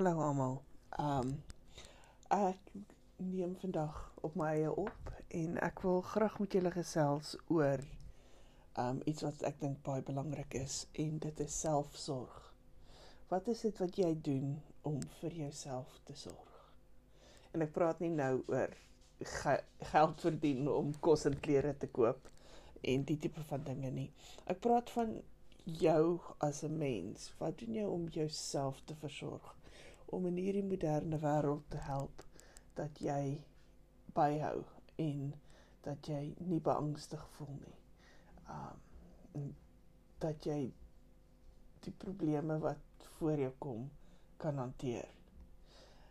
Hallo almal. Um ek neem vandag op my eie op en ek wil graag met julle gesels oor um iets wat ek dink baie belangrik is en dit is selfsorg. Wat is dit wat jy doen om vir jouself te sorg? En ek praat nie nou oor ge geld verdien om kos en klere te koop en die tipe van dinge nie. Ek praat van jou as 'n mens. Wat doen jy om jouself te versorg? Om in hierdie moderne wêreld te help dat jy byhou en dat jy nie beangstig voel nie. Um dat jy die probleme wat voor jou kom kan hanteer.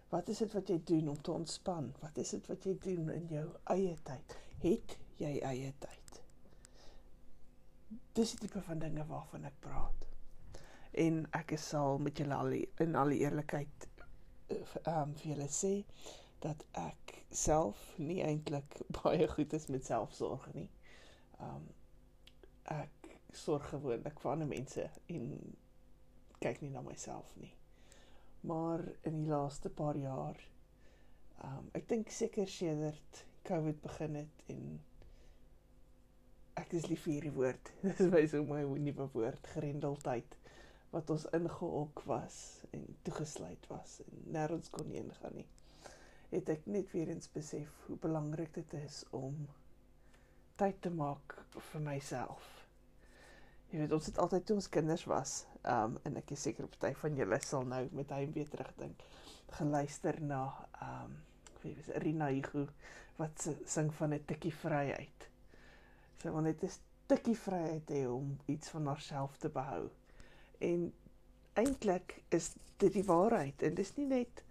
Wat is dit wat jy doen om te ontspan? Wat is dit wat jy doen in jou eie tyd? Het jy eie tyd? dis die tipe van dinge waarvan ek praat. En ek sal met julle al in alle eerlikheid um, vir julle sê dat ek self nie eintlik baie goed is met selfsorg nie. Um, ek sorg gewoonlik vir ander mense en kyk nie na myself nie. Maar in die laaste paar jaar um, ek dink seker sedert COVID begin het en ek is lief vir hierdie woord. Dis my so my nuwe woord, grendeltyd wat ons ingehok was en toegesluit was en nêrens kon heen gaan nie. Het ek net weer eens besef hoe belangrik dit is om tyd te maak vir myself. Jy weet ons het altyd toe ons kinders was, um en ek is seker party van julle sal nou met hy weer terugdink, geluister na um ek weet dis Rina Hugo wat sing van 'n tikkie vryheid. Sy wil net 'n stukkie vryheid hê om iets van haarself te behou. En eintlik is dit die waarheid en dis nie net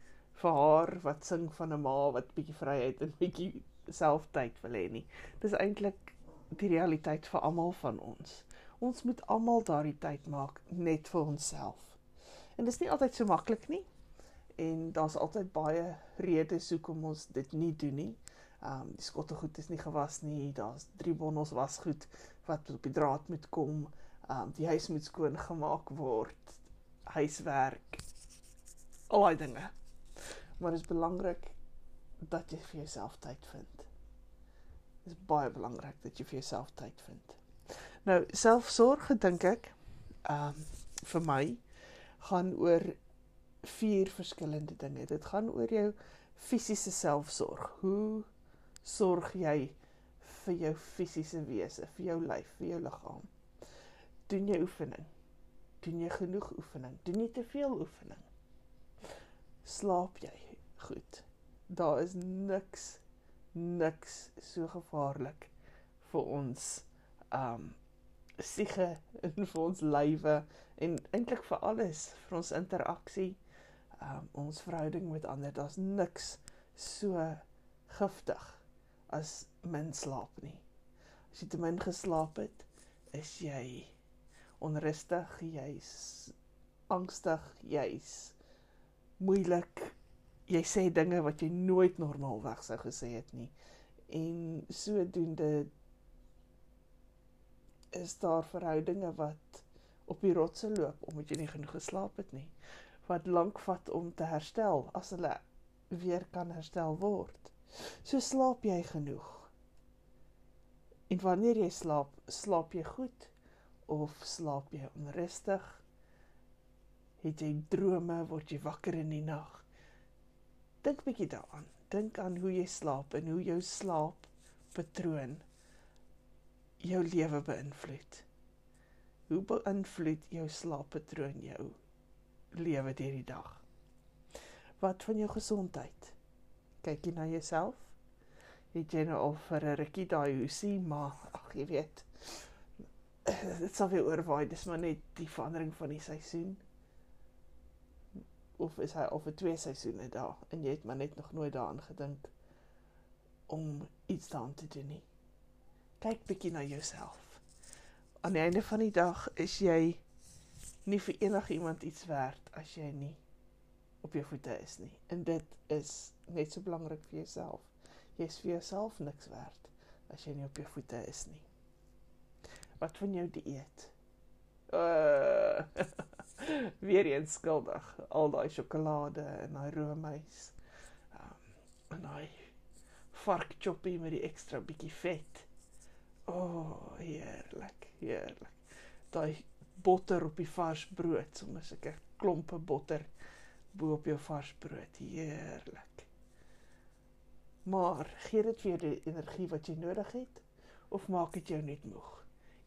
vir haar wat sing van 'n ma wat bietjie vryheid en bietjie selftyd wil hê nie. Dis eintlik die realiteit vir almal van ons. Ons moet almal daardie tyd maak net vir onsself. En dis nie altyd so maklik nie. En daar's altyd baie redes hoekom ons dit nie doen nie. Ehm um, die skottelgoed is nie gewas nie. Daar's drie bondels wasgoed wat op die draad moet kom. Um, die huis moet skoon gemaak word. Huiswerk. Al daai dinge. Maar dit is belangrik dat jy vir jouself tyd vind. Dit is baie belangrik dat jy vir jouself tyd vind. Nou, selfsorg dink ek um, vir my gaan oor vier verskillende dinge. Dit gaan oor jou fisiese selfsorg. Hoe sorg jy vir jou fisiese wese, vir jou lyf, vir jou liggaam? Doen jy oefening? Doen jy genoeg oefening? Doen jy te veel oefening? Slaap jy goed? Daar is niks niks so gevaarlik vir ons um siege en vir ons lywe en eintlik vir alles vir ons interaksie um ons verhouding met ander daar's niks so giftig as min slaap nie. As jy te min geslaap het, is jy onrustig, jy's angstig, jy's moeilik. Jy sê dinge wat jy nooit normaalweg sou gesê het nie. En sodoende is daar verhoudinge wat op die rotse loop omdat jy nie genoeg geslaap het nie. Wat lank vat om te herstel as hulle weer kan herstel word. So slaap jy genoeg. En wanneer jy slaap, slaap jy goed of slaap jy onrustig? Het jy drome, word jy wakker in die nag? Dink bietjie daaraan. Dink aan hoe jy slaap en hoe jou slaappatroon jou lewe beïnvloed. Hoe beïnvloed jou slaappatroon jou lewe deur die dag? Wat van jou gesondheid? kyk jy na jouself? Het jy nou al vir 'n rukkie daai hoesie, maar ag jy weet, dit sal weer oorwaai, dis maar net die verandering van die seisoen. Of is hy al vir twee seisoene daar en jy het maar net nog nooit daaraan gedink om iets daan te doen nie. Kyk bietjie na jouself. Aan die einde van die dag is jy nie vir enigiemand iets werd as jy nie op jou voete is nie. En dit is net so belangrik vir jouself. Jy is vir jouself niks werd as jy nie op jou voete is nie. Wat van jou dieet? Uh, weer eens skuldig. Al daai sjokolade en daai roomys. Um, en daai vark choppie met die ekstra bietjie vet. O, oh, heerlik, heerlik. Daai botter op die vars brood, sommer seker klompe botter bo op jou vars brood. Heerlik. Maar gee dit vir jou die energie wat jy nodig het of maak dit jou net moeg?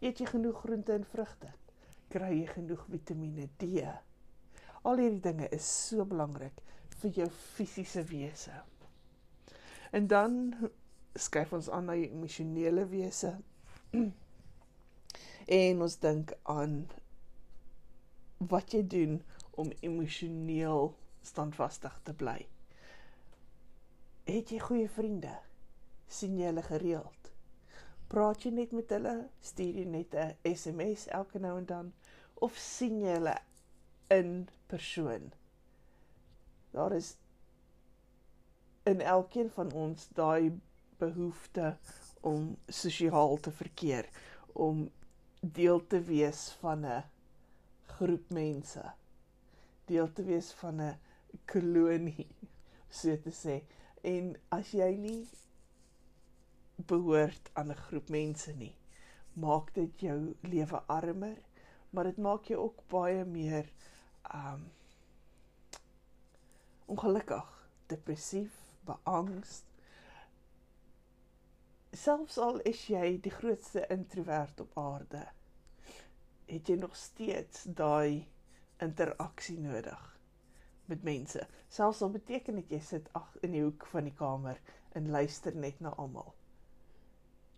Eet jy genoeg groente en vrugte? Kry jy genoeg Vitamiene D? Al hierdie dinge is so belangrik vir jou fisiese wese. En dan skuif ons aan na jou emosionele wese. en ons dink aan wat jy doen om emosioneel standvastig te bly. Het jy goeie vriende? sien jy hulle gereeld? Praat jy net met hulle? Stuur jy net 'n SMS elke nou en dan of sien jy hulle in persoon? Daar is in elkeen van ons daai behoefte om sosiaal te verkeer, om deel te wees van 'n groep mense. Deel te wees van 'n kolonie, so te sê. En as jy nie behoort aan 'n groep mense nie, maak dit jou lewe armer, maar dit maak jou ook baie meer um ongelukkig, depressief, beangst. Selfs al is jy die grootste introwert op aarde, het jy nog steeds daai interaksie nodig met mense. Selfs al beteken dit jy sit ag in die hoek van die kamer en luister net na almal.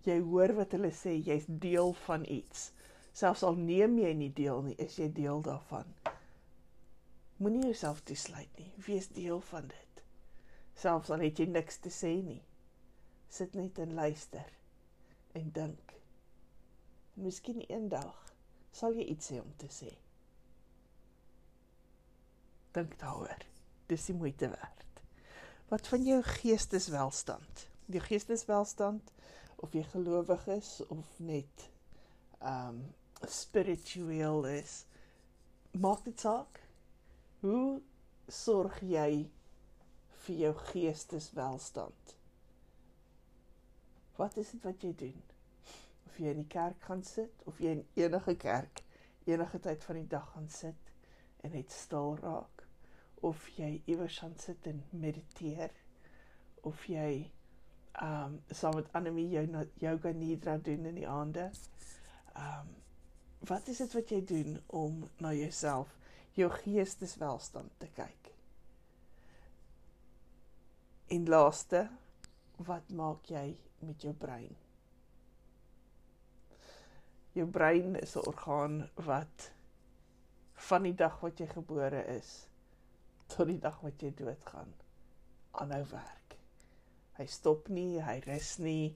Jy hoor wat hulle sê, jy's deel van iets. Selfs al neem jy nie deel nie, is jy deel daarvan. Moenie jouself toesluit nie. Wees deel van dit. Selfs al het jy niks te sê nie. Sit net en luister en dink. En miskien eendag sal jy iets hê om te sê. Dink daaroor. Dis die moeite werd. Wat van jou geesteswelstand? Die geesteswelstand of jy gelowig is of net um spiritueel is, maak dit saak. Hoe sorg jy vir jou geesteswelstand? Wat is dit wat jy doen? Of jy in die kerk gaan sit of jy in enige kerk enige tyd van die dag gaan sit en net stil raak of jy iewers gaan sit en mediteer of jy um saam met Anemie jou yoga nidra doen in die aande. Um wat is dit wat jy doen om na jouself, jou geesteswelstand te kyk? En laaste, wat maak jy met jou brein? Jou brein is 'n orgaan wat van die dag wat jy gebore is tot die dag wat jy doodgaan aanhou werk. Hy stop nie, hy rus nie,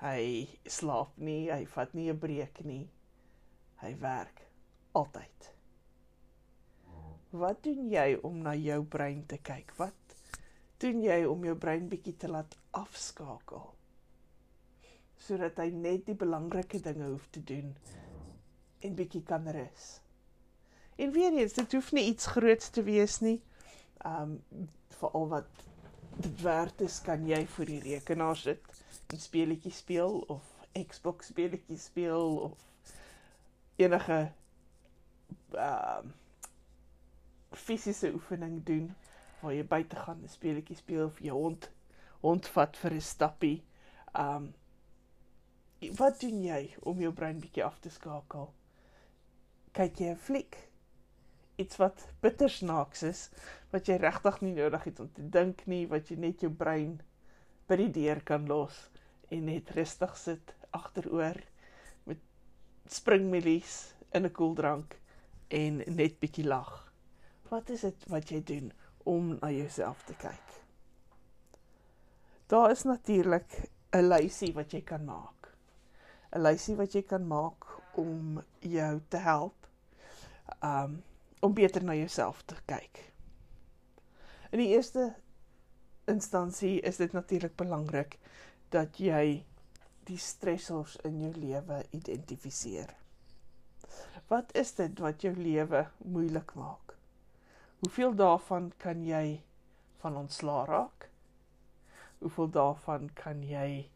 hy slaap nie, hy vat nie 'n breek nie. Hy werk altyd. Wat doen jy om na jou brein te kyk? Wat doen jy om jou brein bietjie te laat afskakel? Sodat hy net die belangrike dinge hoef te doen en bietjie kan rus. En weer eens, dit hoef nie iets groots te wees nie. Um veral wat werd is, kan jy voor die rekenaar sit en speletjies speel of Xbox speletjies speel of enige ehm uh, fisiese oefening doen waar jy buite gaan 'n speletjie speel of jou hond hond vat vir 'n stappie. Ehm um, wat doen jy om jou brein bietjie af te skakel? Kyk jy 'n fliek? Iets wat bitter snaaks is wat jy regtig nie nodig het om te dink nie wat jy net jou brein by die deur kan los en net rustig sit agteroor met springmelies in 'n koeldrank en net bietjie lag. Wat is dit wat jy doen om na jouself te kyk? Daar is natuurlik 'n lysie wat jy kan maak. 'n Lysie wat jy kan maak om jou te help. Um om beter na jouself te kyk. In die eerste instansie is dit natuurlik belangrik dat jy die stressors in jou lewe identifiseer. Wat is dit wat jou lewe moeilik maak? Hoeveel daarvan kan jy van ontslaa raak? Hoeveel daarvan kan jy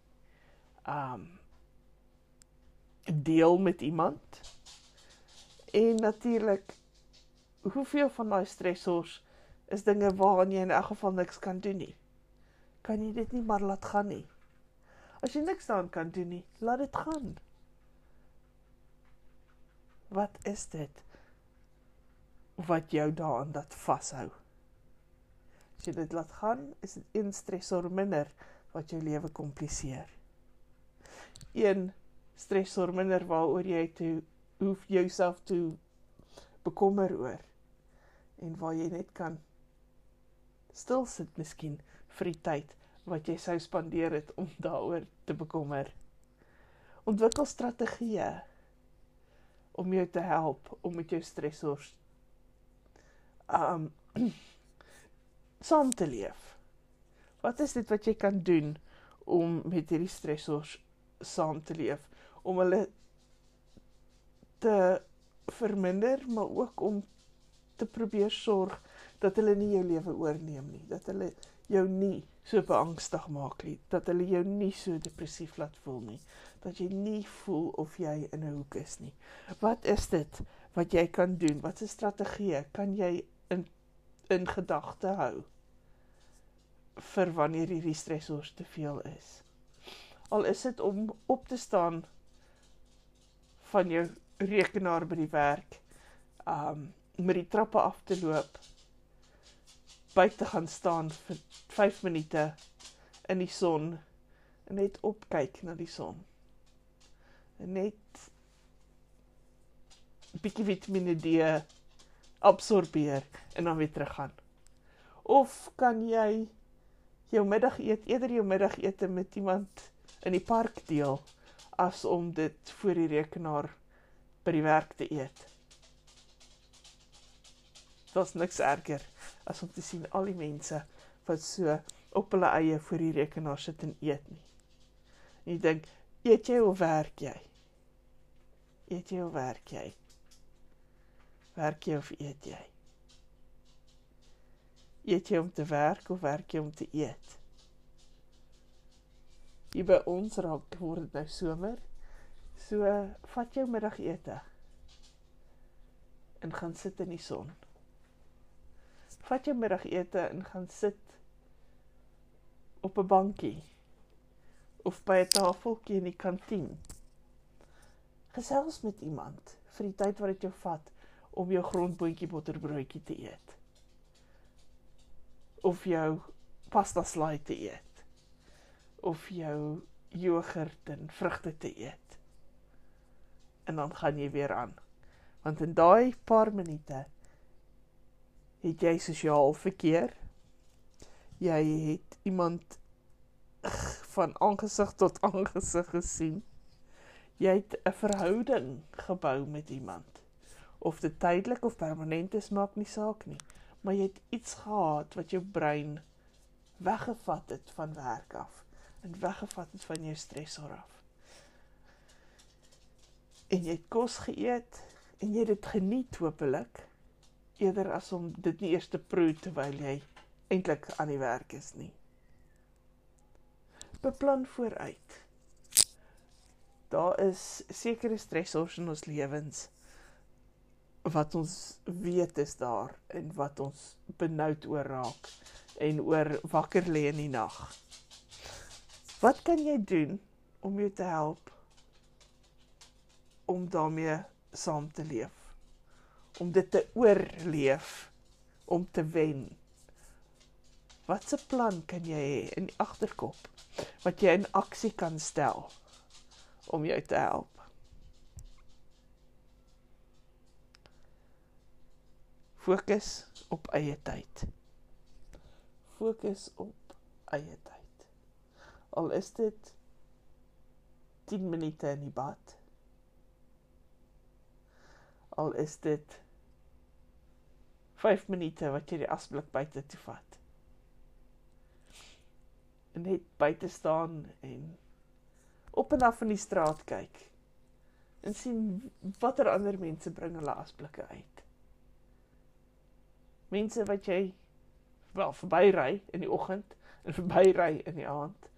um deel met iemand? En natuurlik hoeveel van daai stressors is dinge waaraan jy in elk geval niks kan doen nie. Kan jy dit nie maar laat gaan nie? As jy niks daaraan kan doen nie, laat dit gaan. Wat is dit wat jou daaraan dat vashou? As jy dit laat gaan, is dit een stresor minder wat jou lewe kompliseer. Een stresor minder waaroor jy toe hoef jouself toe bekommer oor en waar jy net kan stil sit miskien vir die tyd wat jy sou spandeer het om daaroor te bekommer. Ontwikkel strategieë om jou te help om met jou stresors um saam te leef. Wat is dit wat jy kan doen om met hierdie stresors saam te leef om hulle te verminder, maar ook om te probeer sorg dat hulle nie jou lewe oorneem nie, dat hulle jou nie so beangstig maak nie, dat hulle jou nie so depressief laat voel nie, dat jy nie voel of jy in 'n hoek is nie. Wat is dit wat jy kan doen? Wat 'n strategie kan jy in in gedagte hou vir wanneer hierdie stresors te veel is? Al is dit om op te staan van jou rekenaar by die werk, um met die trappe af te loop buite gaan staan vir 5 minute in die son en net opkyk na die son. En net 'n bietjie Vitamiene D absorbeer en dan weer teruggaan. Of kan jy jou middagete eerder jou middagete met iemand in die park deel as om dit voor die rekenaar by die werk te eet? Dit's niks erger as om te sien al die mense wat so op hulle eie voor die rekenaar sit en eet nie. En jy dink, eet jy of werk jy? Eet jy of werk jy? Werk jy of eet jy? Eet jy om te werk of werk jy om te eet? Hier by ons raak word dit nou somer. So vat jou middagete en gaan sit in die son vat jou middagete en gaan sit op 'n bankie of by 'n tafeltjie in die kantien. Gesels met iemand vir die tyd wat dit jou vat om jou grondboontjie botterbroodjie te eet. Of jou pasta slaai te eet. Of jou jogurt en vrugte te eet. En dan gaan jy weer aan. Want in daai paar minute het jy sosiaal verkeer. Jy het iemand van aangesig tot aangesig gesien. Jy het 'n verhouding gebou met iemand. Of dit tydelik of permanent is, maak nie saak nie, maar jy het iets gehad wat jou brein weggevat het van werk af en weggevat het van jou stresor af. En jy het kos geëet en jy het dit geniet hopelik eerder as om dit nie eers te proe terwyl jy eintlik aan die werk is nie. Beplan vooruit. Daar is sekere stressors in ons lewens wat ons weet is daar en wat ons benoud oor raak en oor wakker lê in die nag. Wat kan jy doen om jou te help om daarmee saam te leef? Om dit te oorleef, om te wen. Wat 'n plan kan jy hê in die agterkop wat jy in aksie kan stel om jou te help? Fokus op eie tyd. Fokus op eie tyd. Al is dit 10 minute in die bad. Al is dit 5 minute wat jy die asblik buite toe vat. En net buite staan en op en af in die straat kyk. En sien watter ander mense bring hulle asblikke uit. Mense wat jy wel verbyry in die oggend en verbyry in die aand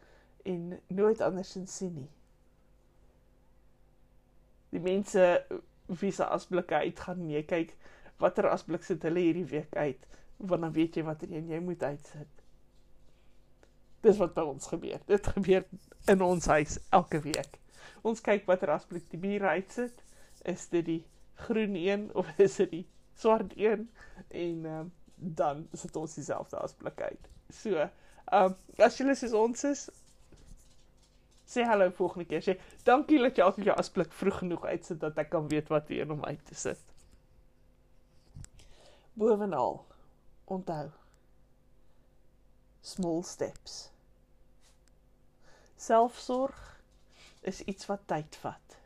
en nooit andersins sien nie. Die mense wie se asblikke uitgaan nee, kyk watter asblik sit hulle hierdie week uit, want dan weet jy watter een jy moet uitsit. Dis wat by ons gebeur. Dit gebeur in ons huis elke week. Ons kyk watter asblik die bier uitsit. Is dit die groen een of is dit die swart een? En um, dan sit ons dieselfde asblik uit. So, ehm um, as julle soos ons is, sê hallo volgende keer. Sê dankie dat jy altyd jou asblik vroeg genoeg uitsit dat ek kan weet wat hier om uit te sit. Bovenal, onthou. Small steps. Selfsorg is iets wat tyd vat.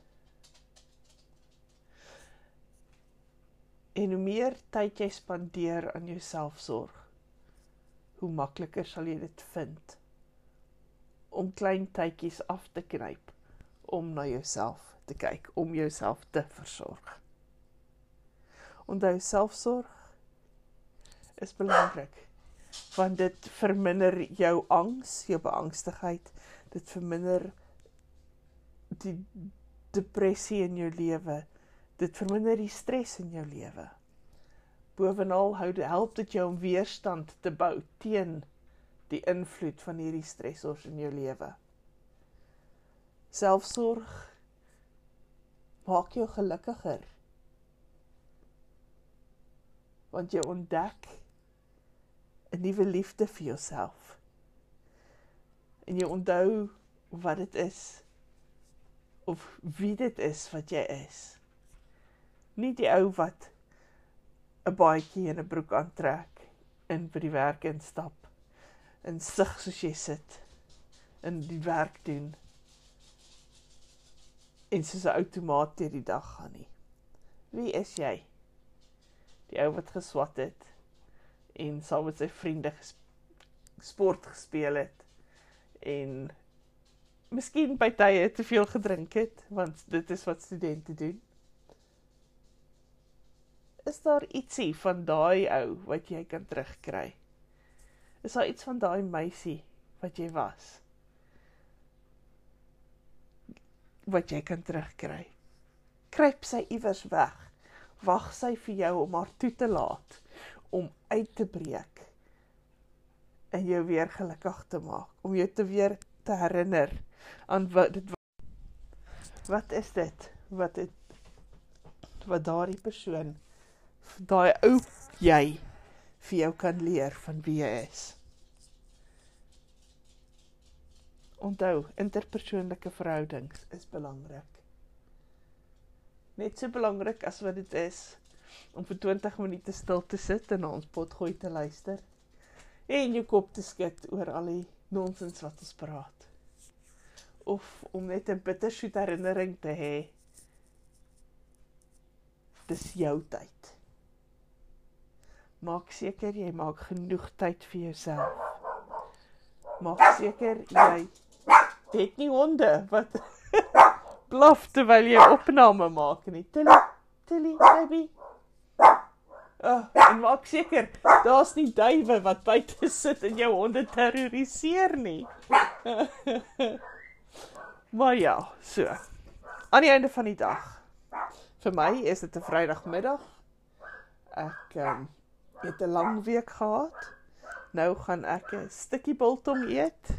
En hoe meer tyd jy spandeer aan jou selfsorg, hoe makliker sal jy dit vind om klein tydjies af te knyp om na jouself te kyk, om jouself te versorg. Onthou selfsorg is belangrik want dit verminder jou angs, jou beangstigheid, dit verminder die depressie in jou lewe. Dit verminder die stres in jou lewe. Bovenal hou dit help dit jou om weerstand te bou teen die invloed van hierdie stressors in jou lewe. Selfsorg maak jou gelukkiger. Want jy ontdek 'n nuwe liefde vir jouself. En jy onthou wat dit is of wie dit is wat jy is. Nie die ou wat 'n baadjie en 'n broek aantrek en by die werk instap in sig soos jy sit in die werk doen en soos 'n outomaat deur die dag gaan nie. Wie is jy? Die ou wat geswat het en saam met sy vriende sport gespeel het en miskien by tye te veel gedrink het want dit is wat studente doen. Is daar ietsie van daai ou wat jy kan terugkry? Is daar iets van daai meisie wat jy was? Wat jy kan terugkry. Kruip sy iewers weg. Wag sy vir jou om haar toe te laat om uit te breek en jou weer gelukkig te maak, om jou te weer te herinner aan wat dit wat is dit wat dit wat daardie persoon daai ou jy vir jou kan leer van wie jy is. Onthou, interpersoonlike verhoudings is belangrik. Net so belangrik as wat dit is om vir 20 minute stil te sit en na ons potgooi te luister en jou kop te skud oor al die nonsens wat ons praat. Of om net 'n bittersoet herinnering te hê. Dis jou tyd. Maak seker jy maak genoeg tyd vir jouself. Maak seker jy het nie honde wat blaf terwyl jy opname maak nie. Tilly, Tilly, baby. Oh, en maak seker daar's nie duwe wat buite sit en jou honde terroriseer nie. maar ja, so. Aan die einde van die dag. Vir my is dit 'n Vrydagmiddag. Ek um, het 'n lang week gehad. Nou gaan ek 'n stukkie biltong eet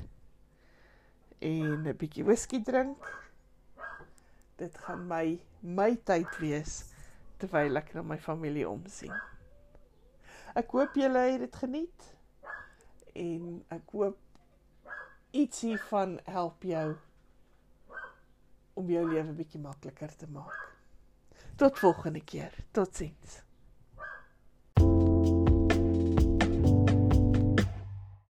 en 'n bietjie whisky drink. Dit gaan my my tyd wees terwyl ek na my familie omsien. Ek hoop julle het dit geniet en ek hoop ietsie van help jou om jou lewe bietjie makliker te maak. Tot volgende keer. Totsiens.